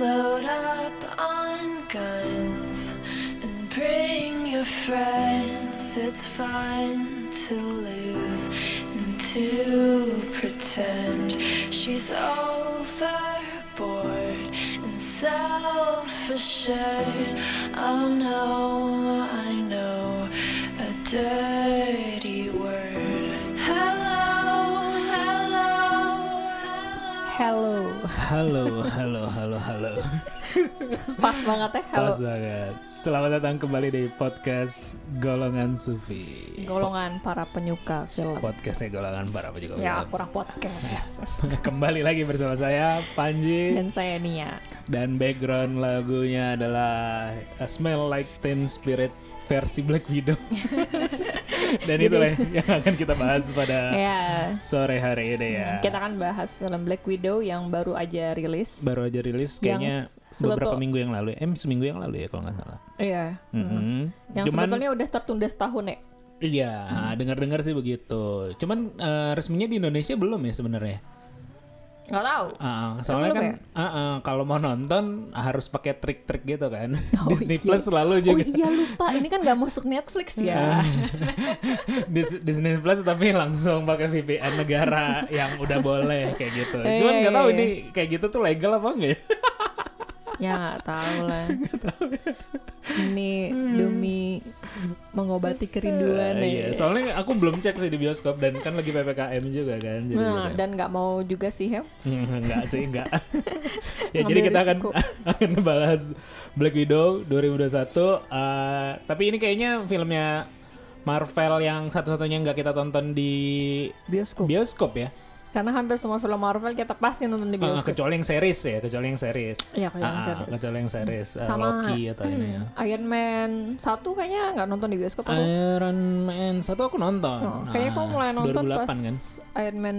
load up on guns and bring your friends. It's fun to lose and to pretend she's overboard and self assured. Oh no, I know a dirty Halo, halo, halo, halo. Pas banget ya, halo. Pas banget. Selamat datang kembali di podcast Golongan Sufi. Golongan para penyuka film. Podcastnya Golongan para penyuka Ya, film. kurang podcast. kembali lagi bersama saya Panji Dan saya Nia. dan background lagunya adalah A Smell Like Teen Spirit versi Black Widow. dan Jadi- itulah yang akan kita bahas pada Ya, sore hari ini ya. kita akan bahas film Black Widow yang baru aja rilis. baru aja rilis kayaknya Yang sebetul- beberapa minggu yang lalu. Eh seminggu yang lalu ya kalau nggak salah. Iya. Mhm. Yang Cuman- sebetulnya udah tertunda setahun ya. Iya, Hmm. dengar-dengar sih begitu. Cuman eh, resminya di Indonesia belum ya sebenarnya. Nggak tahu. Ah, soalnya kan ya? ah, ah, kalau mau nonton harus pakai trik-trik gitu kan. Oh, Disney iya. Plus selalu Oh juga. iya lupa, ini kan nggak masuk Netflix ya. Dis- Disney Plus tapi langsung pakai VPN negara yang udah boleh kayak gitu. Eh, Cuman nggak tahu iya, ini kayak gitu tuh legal apa enggak ya? ya nggak tahu lah. Ini demi mengobati kerinduan Eh, ya. iya, soalnya aku belum cek sih di bioskop dan kan lagi PPKM juga kan. Jadi Nah, gitu. dan nggak mau juga sih ya. Hmm, enggak sih, enggak. ya Ngambil jadi kita akan risiko. akan ngebahas Black Widow 2021. Eh, tapi ini kayaknya filmnya Marvel yang satu-satunya nggak kita tonton di Bioskop. bioskop ya. Karena hampir semua film Marvel kita pasti nonton di Eh, bioskop. kecuali yang series ya, kecuali yang series. Iya, kecuali yang Ah, series. kecuali yang series. Eh, Sama Loki atau ini ya. hmm, Iron Man 1 kayaknya nggak nonton di bioskop aku. Iron Man satu aku nonton. Oh, kayaknya Ah, kamu mulai nonton 2008 pas kan. Iron Man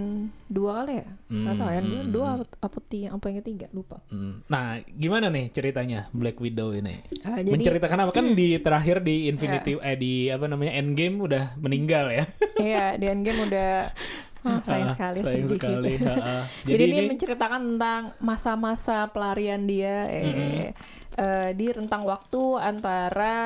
2 kali ya? Nggak tahu, Iron Man Hmm, 2 apa, apa, tiga, apa yang ketiga, lupa. Hmm. Nah, gimana nih ceritanya Black Widow ini? Ah, jadi, Menceritakan apa kan di terakhir di Infinity eh di apa namanya Endgame udah meninggal ya. iya, di Endgame udah ah, sayang Ah, sekali sayang sedih sekali. gitu. Jadi, Jadi, ini, ini menceritakan tentang masa-masa pelarian dia eh, eh, di rentang waktu antara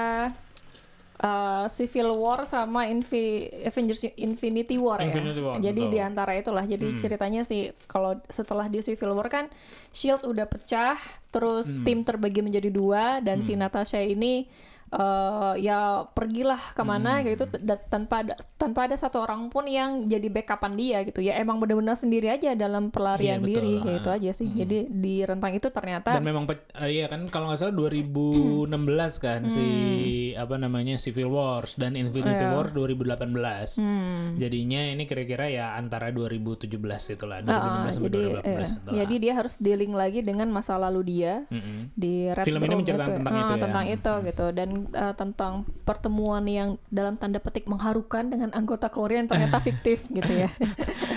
eh, Civil War sama Infi- Avengers Infinity War Infinity ya. War, Jadi betul. Hmm. di antara itulah. Jadi ceritanya sih kalau setelah di Civil War kan Shield udah pecah, terus Hmm. tim terbagi menjadi dua dan si Natasha ini eh, ya pergilah ke mana Hmm. gitu tanpa ada tanpa ada satu orang pun yang jadi backupan dia gitu ya emang benar-benar sendiri aja dalam pelarian Iya, diri kayak itu aja sih jadi di rentang itu ternyata dan memang eh, iya kan kalau nggak salah 2016 kan si Hmm. apa namanya Civil Wars dan Infinity Iya. War 2018. Hmm. Jadinya ini kira-kira ya antara 2017 itulah 2016 Ah, ah, sampai jadi 2018 eh, itulah. jadi dia harus dealing lagi dengan masa lalu dia Mm-mm. di Red Film ini Room menceritakan itu. tentang itu ya. tentang itu gitu dan eh, tentang pertemuan yang dalam tanda petik mengharukan dengan anggota Korea yang ternyata fiktif gitu ya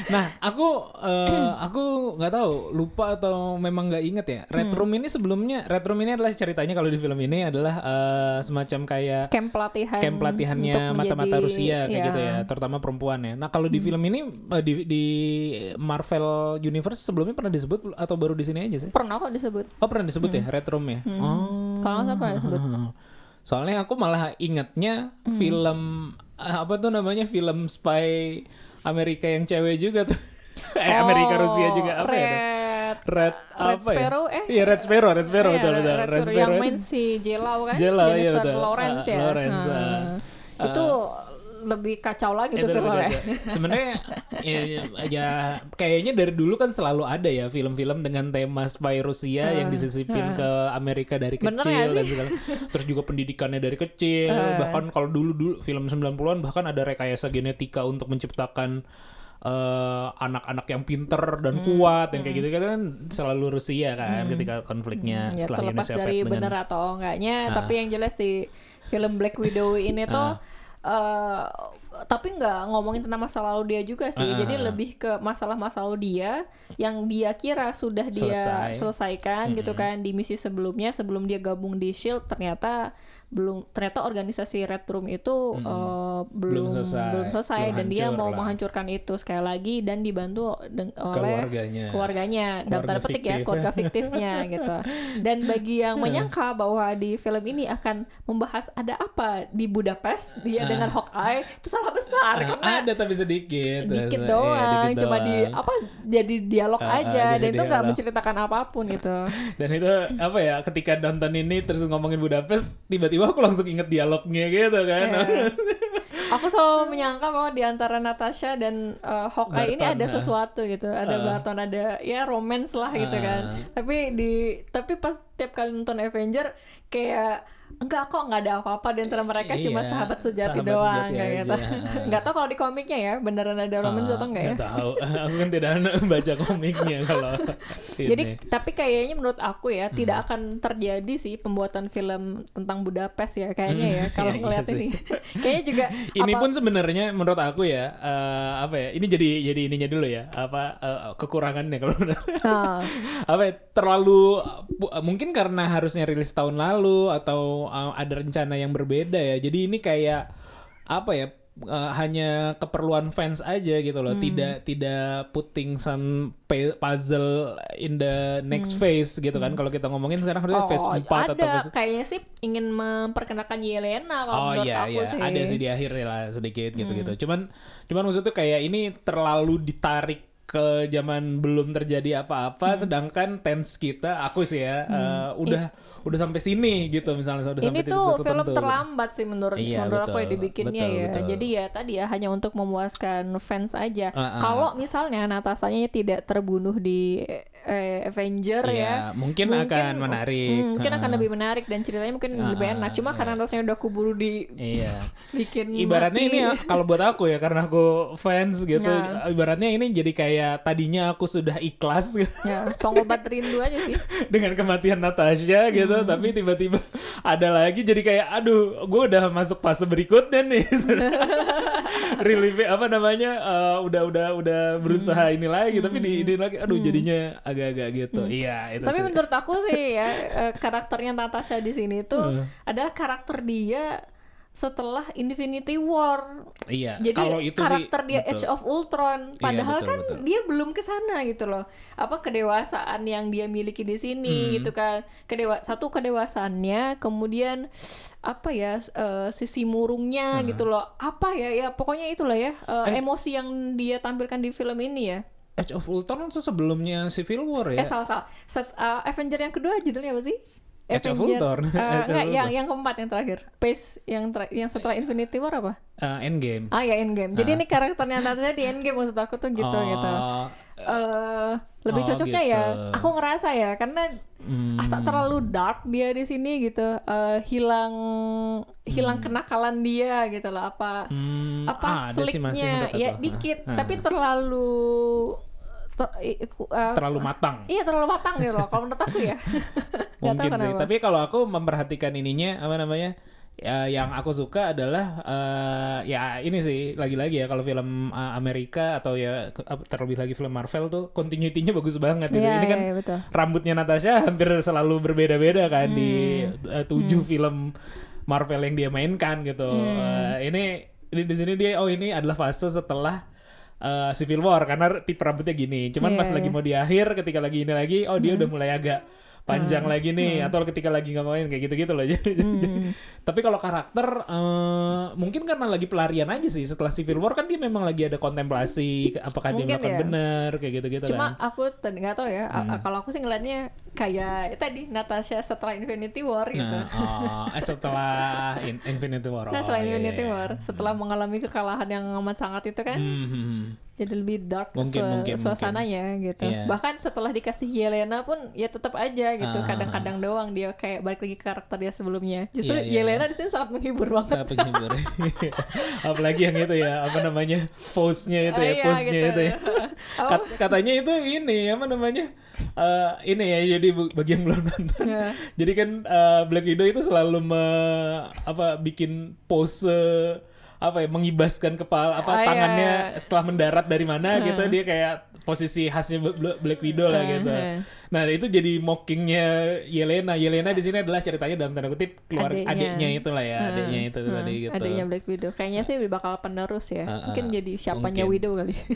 Nah, aku eh, aku nggak tahu lupa atau memang nggak inget ya. Red Hmm. Room ini sebelumnya Red Room ini adalah ceritanya kalau di film ini adalah eh, semacam kayak camp pelatihan camp pelatihannya mata-mata Rusia kayak ya. gitu ya, terutama perempuan ya. Nah, kalau di film ini eh, di, di Marvel Universe sebelumnya pernah disebut atau baru di sini aja sih? pernah kok disebut Oh, pernah disebut ya Red Room ya? Oh. Hmm. kalau nggak pernah disebut Soalnya aku malah ingatnya Hmm. film eh, apa tuh namanya film spy Amerika yang cewek juga tuh. eh Amerika Rusia juga apa ya? tuh? Red Red, Red apa Sparrow, ya? eh? Iya Red Sparrow, Red Sparrow Iya, betul betul. Red Sparrow yang main si Jelau kan Jelau, iya, Jennifer betul. Lawrence Ah, ya Lawrence, Ah. ah. itu lebih kacau lagi tuh filmnya. Sebenarnya ya, ya, ya, kayaknya dari dulu kan selalu ada ya film-film dengan tema spy Rusia yang disisipin ke Amerika dari kecil dan sih? segala. Terus juga pendidikannya dari kecil. Bahkan kalau dulu dulu film 90-an bahkan ada rekayasa genetika untuk menciptakan eh, anak-anak yang pinter dan kuat yang kayak gitu kan selalu Rusia kan ketika konfliknya ya setelah terlepas Soviet dari dengan bener atau enggaknya tapi yang jelas si film Black Widow ini tuh eh, tapi nggak ngomongin tentang masa lalu dia juga sih. Ah, Jadi lebih ke masalah-masa lalu dia yang dia kira sudah dia Selesai. selesaikan gitu kan di misi sebelumnya sebelum dia gabung di Shield ternyata belum ternyata organisasi Red Room itu eh, belum selesai. belum selesai Belum dan dia mau lah. menghancurkan itu sekali lagi dan dibantu oleh Keluarganya. keluarganya. Dalam Keluarga tanda petik ya keluarga fiktifnya gitu. Dan bagi yang menyangka bahwa di film ini akan membahas ada apa di Budapest dia dengan Hawkeye itu salah besar Ah, karena ada tapi sedikit. dikit Iya, doang dikit cuma di apa jadi dialog Ah, ah, aja dan itu nggak menceritakan apa pun gitu. Dan itu apa ya ketika nonton ini terus ngomongin Budapest tiba-tiba aku langsung inget dialognya gitu kan. Iya. aku selalu menyangka bahwa di antara Natasha dan uh, Hawkeye ini Barton, ada ah. sesuatu gitu ada Ah. Barton ada ya romance lah gitu kan Ah. tapi di tapi pas tiap kali nonton Avenger kayak enggak kok nggak ada apa-apa di antara mereka cuma Iya, sahabat sejati sahabat doang sejati kayak gitu Ah. nggak tahu kalau di komiknya ya beneran ada romance atau enggak ya Nggak tahu. aku kan tidak baca komiknya kalau Jadi ini. tapi kayaknya menurut aku ya Hmm. tidak akan terjadi sih pembuatan film tentang Budapest ya kayaknya ya kalau Iya, ngeliat iya ini. kayaknya juga ini apa- pun sebenarnya menurut aku ya eh, apa ya ini jadi jadi ininya dulu ya apa eh, kekurangannya kalau Ah, apa ya, terlalu bu- mungkin karena harusnya rilis tahun lalu atau uh, ada rencana yang berbeda ya. Jadi ini kayak apa ya uh, hanya keperluan fans aja gitu loh. Tidak tidak putting some puzzle in the next phase gitu kan. Kalau kita ngomongin sekarang harusnya oh, phase 4 ada. atau phase kayaknya sih ingin memperkenalkan Yelena kalau Oh menurut iya aku iya. sih. ada sih di akhir lah sedikit gitu-gitu. Cuman cuman maksudnya kayak ini terlalu ditarik ke zaman belum terjadi apa-apa sedangkan tense kita aku sih ya eh, udah udah sampai sini gitu misalnya sudah Ini sampai tuh film tertentu gitu. terlambat sih menurut Iya, menurut aku ya betul, dibikinnya betul, ya. betul. Jadi ya tadi ya hanya untuk memuaskan fans aja. Ah, ah. Kalau misalnya Natasanya tidak terbunuh di eh, Avenger Iya, ya, mungkin akan menarik. hmm, mungkin akan Ah. lebih menarik dan ceritanya mungkin Ah, lebih enak. Cuma iya. karena Natasanya udah kuburu di Iya. bikin Ibaratnya mati. ini ya, kalau buat aku ya karena aku fans gitu. Nah. Ibaratnya ini jadi kayak tadinya aku sudah ikhlas ya pengobat rindu aja sih. dengan kematian Natasha gitu Hmm. tapi tiba-tiba ada lagi jadi kayak aduh gue udah masuk fase berikutnya nih relief apa namanya eh, udah udah udah berusaha ini lagi tapi di ini lagi aduh jadinya agak-agak gitu iya itu Hmm. Tapi sih. menurut aku sih ya eh, karakternya Natasha di sini tuh Hmm. adalah karakter dia setelah Infinity War. iya Jadi kalau itu karakter sih dia betul. Age of Ultron, Iya, padahal betul, kan betul. dia belum ke sana gitu loh. Apa kedewasaan yang dia miliki di Hmm. sini gitu kan. Kedewa satu kedewasaannya, kemudian apa ya eh, sisi murungnya gitu loh. Apa ya ya pokoknya itulah ya Hmm. Eh. emosi yang dia tampilkan di film ini ya. Age of Ultron itu sebelumnya Civil War ya Eh salah salah. Set, eh, Avenger yang kedua judulnya apa sih? Age of Ultron. of enggak, yang yang keempat yang terakhir. Pace yang ter- yang setelah Infinity War apa? Eh, Endgame. Ah ya Endgame. Jadi ini karakternya Natasha di Endgame maksud aku tuh gitu Oh, gitu. eh lebih Oh, cocoknya ya gitu. aku ngerasa ya karena hmm, asa terlalu dark dia di sini gitu. Eh, hilang hilang kenakalan dia gitu loh. Apa hmm, apa sih slicknya? menurut ya dikit Ah, tapi terlalu ter- eh, terlalu matang iya terlalu matang gitu loh kalau menurut aku ya mungkin sih tapi kalau aku memperhatikan ininya apa namanya ya, yang aku suka adalah eh, ya ini sih lagi-lagi ya kalau film eh, Amerika atau ya terlebih lagi film Marvel tuh continuity-nya bagus banget gitu. Iya, ini kan iya, betul. rambutnya Natasha hampir selalu berbeda-beda kan di Hmm. eh, tujuh film Marvel yang dia mainkan gitu. Hmm. Eh, ini ini di sini dia oh ini adalah fase setelah eh, Civil War karena tipe rambutnya gini. Cuman Iya, pas lagi iya. mau di akhir ketika lagi ini lagi oh dia udah mulai agak panjang Hmm. lagi nih atau ketika lagi ngapain kayak gitu-gitu loh. Tapi kalau karakter eh, mungkin karena lagi pelarian aja sih setelah Civil War kan dia memang lagi ada kontemplasi apakah dia Mungkin melakukan ya. benar kayak gitu-gitu Cuma kan. aku nggak tahu ya. Hmm. Kalau aku sih ngeliatnya kayak ya tadi Natasha setelah Infinity War gitu. Nah, oh, eh, setelah In- Infinity War. Nah, oh, setelah iya, Infinity iya. War, setelah mengalami kekalahan yang amat sangat itu kan, Hmm, hmm, hmm. jadi lebih dark Mungkin, sua- mungkin, suasananya gitu. Iya. Bahkan setelah dikasih Yelena pun ya tetap aja gitu. Ah. Kadang-kadang doang dia kayak balik lagi ke karakter dia sebelumnya. Justru Iya, iya, Yelena di sini sangat menghibur banget. Sangat menghibur. Apalagi yang itu ya, apa namanya? Pose-nya itu Ah, ya, iya, pose-nya gitu. itu ya. Oh. Kat- katanya itu ini apa namanya? Eh, ini ya jadi bagi yang belum nonton. Ya. Jadi kan eh, Black Widow itu selalu me, apa bikin pose apa ya mengibaskan kepala apa Ah, iya, tangannya iya. setelah mendarat dari mana gitu dia kayak posisi khasnya Bla- Black Widow lah Ah, gitu. Nah itu jadi mockingnya Yelena. Yelena di sini adalah ceritanya dalam tanda kutip keluar Adiknya. adiknya, itulah ya, Ah, adiknya itu ah, tadi gitu. Adiknya Black Widow. Kayaknya sih bakal penerus ya. Ah, ah, Mungkin jadi siapanya mungkin. Widow kali.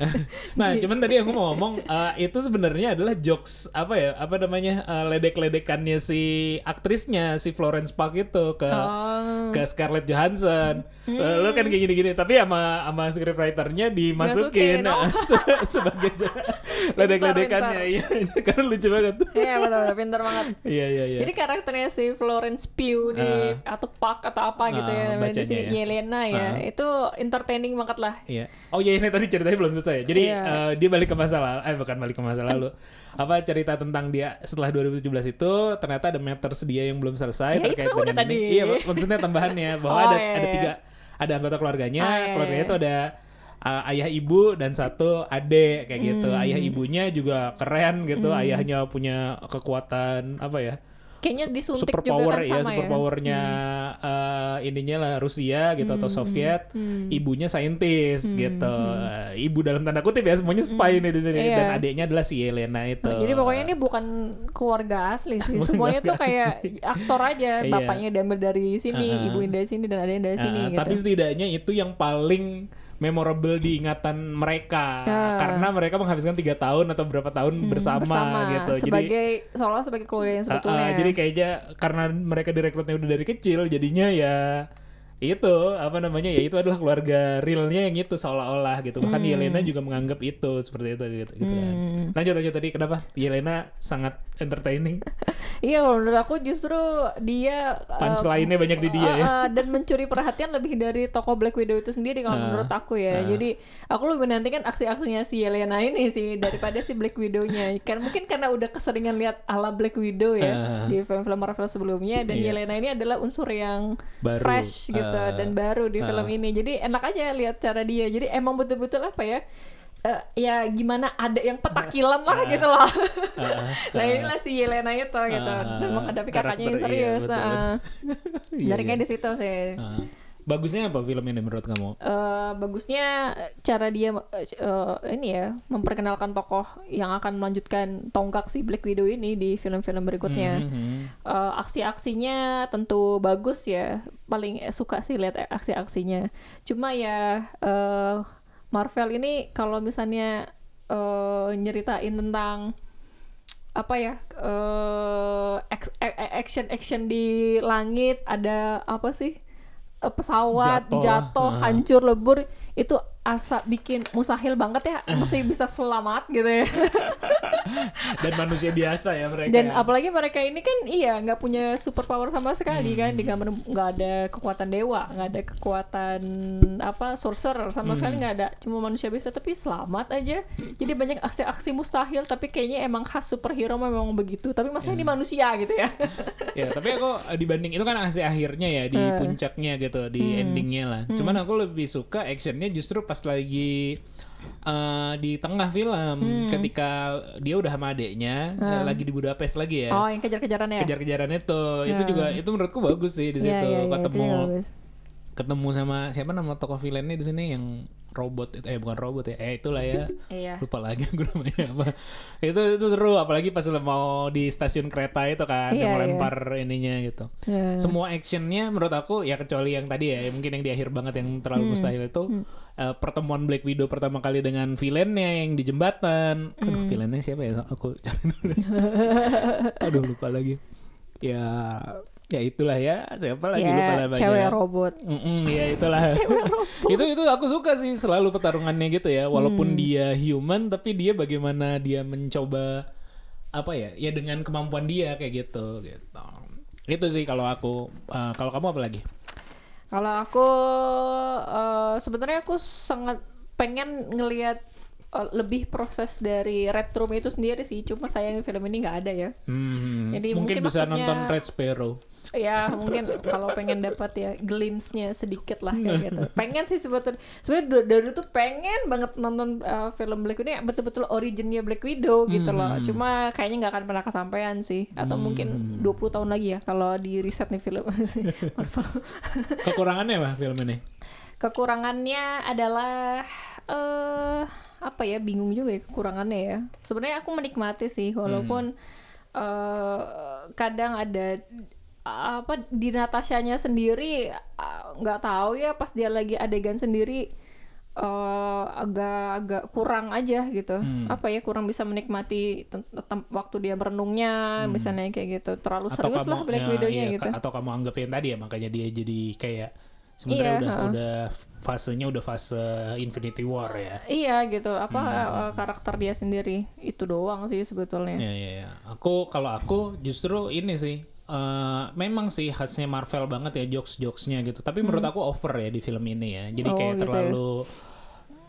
Nah, cuman tadi aku mau ngomong eh, itu sebenarnya adalah jokes apa ya? Apa namanya? eh, ledek-ledekannya si aktrisnya si Florence Pugh itu ke Oh. ke Scarlett Johansson. Eh, Lo kan kayak gini-gini, tapi sama sama scriptwriter-nya dimasukin Masukin, oh. se- sebagai ledek-ledekannya. Iya, karena lucu banget. Iya betul, betul, pintar banget. Iya, iya, iya. Jadi karakternya si Florence Pugh di atau Park atau apa gitu Ah, ya namanya di bacanya sini ya. Yelena ya. Itu entertaining banget lah. Iya. Oh iya ini tadi ceritanya belum selesai. Jadi Iya. eh, dia balik ke masa lalu, eh bukan balik ke masa lalu. Apa cerita tentang dia setelah 2017 itu ternyata ada matters dia yang belum selesai Ya, terkait dengan ini. tadi. Iya, mak- maksudnya tambahannya bahwa Oh, ada iya, ada iya. tiga ada anggota keluarganya, Ah, iya, keluarganya iya. itu ada uh, ayah ibu dan satu adik kayak gitu. Hmm. Ayah ibunya juga keren gitu. Ayahnya punya kekuatan apa ya? Kayaknya disuntik super juga power kan ya, sama super ya. powernya eh, ininya lah Rusia gitu atau Soviet, ibunya saintis gitu, Eh, ibu dalam tanda kutip ya semuanya spy nih di sini Iya. dan adiknya adalah si Yelena itu. Nah, Jadi pokoknya ini bukan keluarga asli sih. Semuanya tuh kayak aktor aja. Iya. Bapaknya diambil dari sini, Uh-uh. ibunya dari sini dan adanya dari sini Eh, gitu. Tapi setidaknya itu yang paling memorable di ingatan mereka Ah. karena mereka menghabiskan tiga tahun atau berapa tahun bersama, Hmm, bersama gitu. Jadi sebagai seolah sebagai keluarga yang Uh, uh, sebetulnya. jadi kayaknya karena mereka direkrutnya udah dari kecil, jadinya ya itu apa namanya ya itu adalah keluarga realnya yang itu seolah-olah gitu. Bahkan Yelena juga menganggap itu seperti itu gitu, gitu kan. Lanjut lanjut tadi kenapa Yelena sangat entertaining. Iya, kalau menurut aku justru dia uh, Punchline-nya banyak di dia uh, ya. uh, dan mencuri perhatian lebih dari tokoh Black Widow itu sendiri kalau Ah, menurut aku ya. ah. Jadi aku lebih menantikan aksi-aksinya si Yelena ini sih daripada si Black Widow-nya. Kan mungkin karena udah keseringan lihat ala Black Widow ya Ah. di film-film Marvel sebelumnya dan Iya. Yelena ini adalah unsur yang Baru, fresh gitu ah. dan baru di film Ah. ini. Jadi enak aja lihat cara dia. Jadi emang betul-betul apa ya? eh, ya gimana ada yang petakilan lah gitu loh. Ah, Nah inilah si Yelena itu gitu dan menghadapi kakaknya yang iya, serius. betul, ah. Iya, Dari iya. kayak di situ sih. Ah. Bagusnya apa film ini menurut kamu? Eh, bagusnya cara dia eh, ini ya memperkenalkan tokoh yang akan melanjutkan tonggak si Black Widow ini di film-film berikutnya. Mhm. Eh, aksi-aksinya tentu bagus ya. Paling suka sih lihat aksi-aksinya. Cuma ya eh, Marvel ini kalau misalnya eh, nyeritain tentang apa ya ex- e- e- action action di langit ada apa sih pesawat Jatuh jatuh, lah. Ah. hancur lebur itu asa bikin mustahil banget ya masih bisa selamat gitu ya Dan manusia biasa ya mereka. dan ya. apalagi mereka ini kan iya nggak punya super power sama sekali kan di gambar nggak ada kekuatan dewa nggak ada kekuatan apa sorcerer sama sekali nggak ada cuma manusia biasa tapi selamat aja jadi banyak aksi-aksi mustahil tapi kayaknya emang khas superhero memang begitu tapi masa ini manusia gitu ya ya tapi aku eh, dibanding itu kan hasil akhirnya ya di Eh. puncaknya gitu di Hmm. endingnya lah cuman aku lebih suka actionnya justru pas lagi eh, di tengah film Hmm. ketika dia udah sama adeknya eh, lagi di Budapest lagi ya. Oh yang kejar-kejaran ya? Kejar-kejaran itu. Itu Ya. juga itu menurutku bagus sih di Iya, situ iya, iya, itu ketemu. ketemu sama siapa nama tokoh villainnya di sini yang robot itu eh bukan robot ya eh itulah ya. Iya. Lupa lagi aku namanya apa. Itu itu seru apalagi pas mau di stasiun kereta itu kan Iya, yang iya. melempar ininya gitu. Iya. semua actionnya menurut aku ya kecuali yang tadi ya mungkin yang di akhir banget yang terlalu Hmm. mustahil itu eh, pertemuan Black Widow pertama kali dengan villainnya yang di jembatan. Hmm. aduh villainnya siapa ya? Aku cari dulu. Aduh lupa lagi. Ya ya itulah ya siapa lagi Ya, lupa namanya cewek robot Mm-mm, ya itulah. itu itu aku suka sih selalu pertarungannya gitu ya. Walaupun dia human tapi dia bagaimana dia mencoba apa ya? Ya dengan kemampuan dia kayak gitu gitu. Itu sih kalau aku uh, kalau kamu apa lagi? Kalau aku eh, sebenarnya aku sangat pengen ngelihat eh, lebih proses dari Red Room itu sendiri sih. Cuma sayang film ini nggak ada ya. Hmm, Jadi mungkin, mungkin bisa maksudnya- nonton Red Sparrow. Ya mungkin kalau pengen dapat ya glimpse-nya sedikit lah kayak gitu. Pengen sih sebetulnya. Sebenarnya dari dulu tuh pengen banget nonton eh, film Black Widow yang betul-betul originnya Black Widow gitu loh. Hmm. Cuma kayaknya nggak akan pernah kesampaian sih. Atau mungkin 20 tahun lagi ya kalau di riset nih film Marvel. Kekurangannya apa film ini? kekurangannya adalah eh apa ya bingung juga ya kekurangannya ya sebenarnya aku menikmati sih walaupun eh kadang ada apa di Natashanya sendiri nggak tahu ya pas dia lagi adegan sendiri eh agak-agak kurang aja gitu apa ya kurang bisa menikmati waktu dia merenungnya misalnya kayak gitu terlalu serius lah Black ya, Widow-nya iya, gitu atau kamu anggap yang tadi ya makanya dia jadi kayak sebenarnya Iya, udah ha. udah fasenya udah fase Infinity War ya. Iya gitu, apa Hmm. eh, karakter dia sendiri itu doang sih sebetulnya. Ya ya ya. Aku kalau aku justru ini sih eh, memang sih khasnya Marvel banget ya jokes-jokesnya gitu. Tapi menurut aku over ya di film ini ya. Jadi Hmm. Oh, kayak gitu ya. terlalu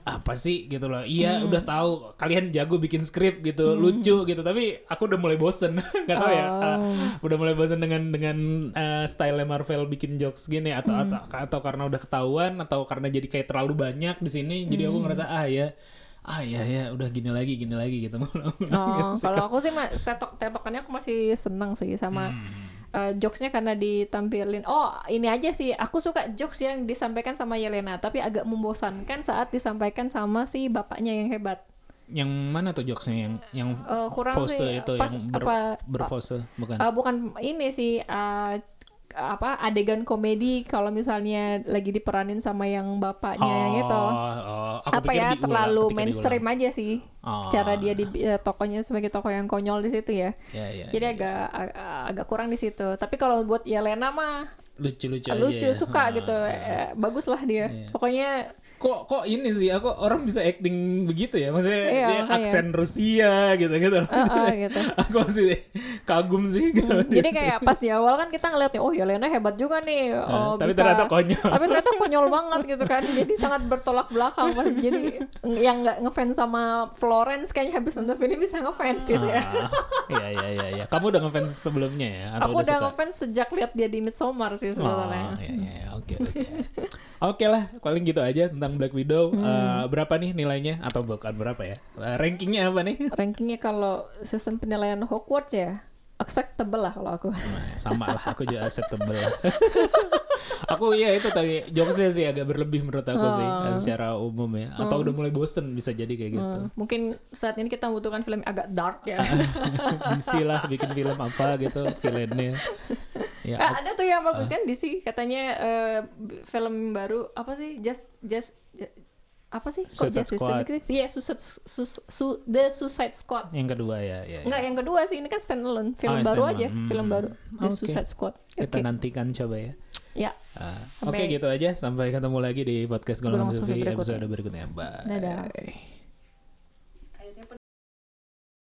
apa sih gitu loh. Iya Hmm. udah tahu kalian jago bikin skrip gitu, lucu gitu. Tapi aku udah mulai bosen. Gak tau ya. Oh. ah, udah mulai bosen dengan dengan eh, style Marvel bikin jokes gini atau Hmm. atau atau karena udah ketahuan atau karena jadi kayak terlalu banyak di sini. Jadi Hmm. aku ngerasa ah ya ah ya ya udah gini lagi gini lagi gitu. Oh, kalau aku sih tetok tetokannya aku masih seneng sih sama Hmm. Eh, jokesnya karena ditampilin. Oh ini aja sih, aku suka jokes yang disampaikan sama Yelena, tapi agak membosankan saat disampaikan sama si bapaknya yang hebat. Yang mana tuh jokesnya yang yang Eh, kurang pose sih itu pas yang ber, apa berpose bukan? Eh, bukan ini sih eh, apa adegan komedi kalau misalnya lagi diperanin sama yang bapaknya yang itu. oh, aku apa ya diulang, terlalu mainstream aja sih Oh. cara dia di eh, tokonya sebagai tokoh yang konyol di situ ya. Ya, ya, jadi ya. agak ag- agak kurang di situ tapi kalau buat Yelena mah lucu-lucu aja lucu ya. suka Ah, gitu ah. Eh, bagus lah dia pokoknya Kok kok ini sih aku orang bisa acting begitu ya? Maksudnya Iya, dia makanya. aksen Rusia gitu-gitu. eh, eh, gitu aku masih kagum sih. gitu. jadi kayak pas di awal kan kita ngeliatnya oh Yelena hebat juga nih oh, tapi bisa ternyata konyol. tapi ternyata konyol banget gitu kan jadi sangat bertolak belakang jadi yang nggak ngefans sama Florence kayaknya habis nonton film ini bisa ngefans gitu ya Ah, Iya iya iya iya. Kamu udah ngefans sebelumnya ya atau aku udah suka? ngefans sejak lihat dia di Midsommar sih Oh, sebetulnya iya, iya, iya. oke oke. Oke lah, paling gitu aja tentang Black Widow. Hmm. Eh, berapa nih nilainya? Atau bukan berapa ya? Eh, rankingnya apa nih? rankingnya kalau sistem penilaian Hogwarts ya acceptable lah kalau aku Nah, sama lah, aku juga acceptable lah. aku ya itu tadi jokesnya sih agak berlebih menurut aku sih Oh. secara umum ya. Atau udah mulai bosen bisa jadi kayak gitu. Hmm, mungkin saat ini kita membutuhkan film agak dark ya DC lah bikin film apa gitu, villainnya. Ya, Ah, ada tuh yang bagus kan DC katanya b- film baru apa sih just just ju- apa sih kok Suicide Justice Squad. League sih? Iya, Suicide Sus- Su- The Suicide Squad. yang kedua ya, ya, ya. Enggak, yang kedua sih ini kan standalone, film Oh, baru standalone. aja, Hmm. film baru The Oke. Suicide Squad. Kita Oke. nantikan coba ya. Ya. Ah, Sampai- Oke gitu aja sampai ketemu lagi di podcast Golongan Sufi episode berikutnya. Bye. Dadah.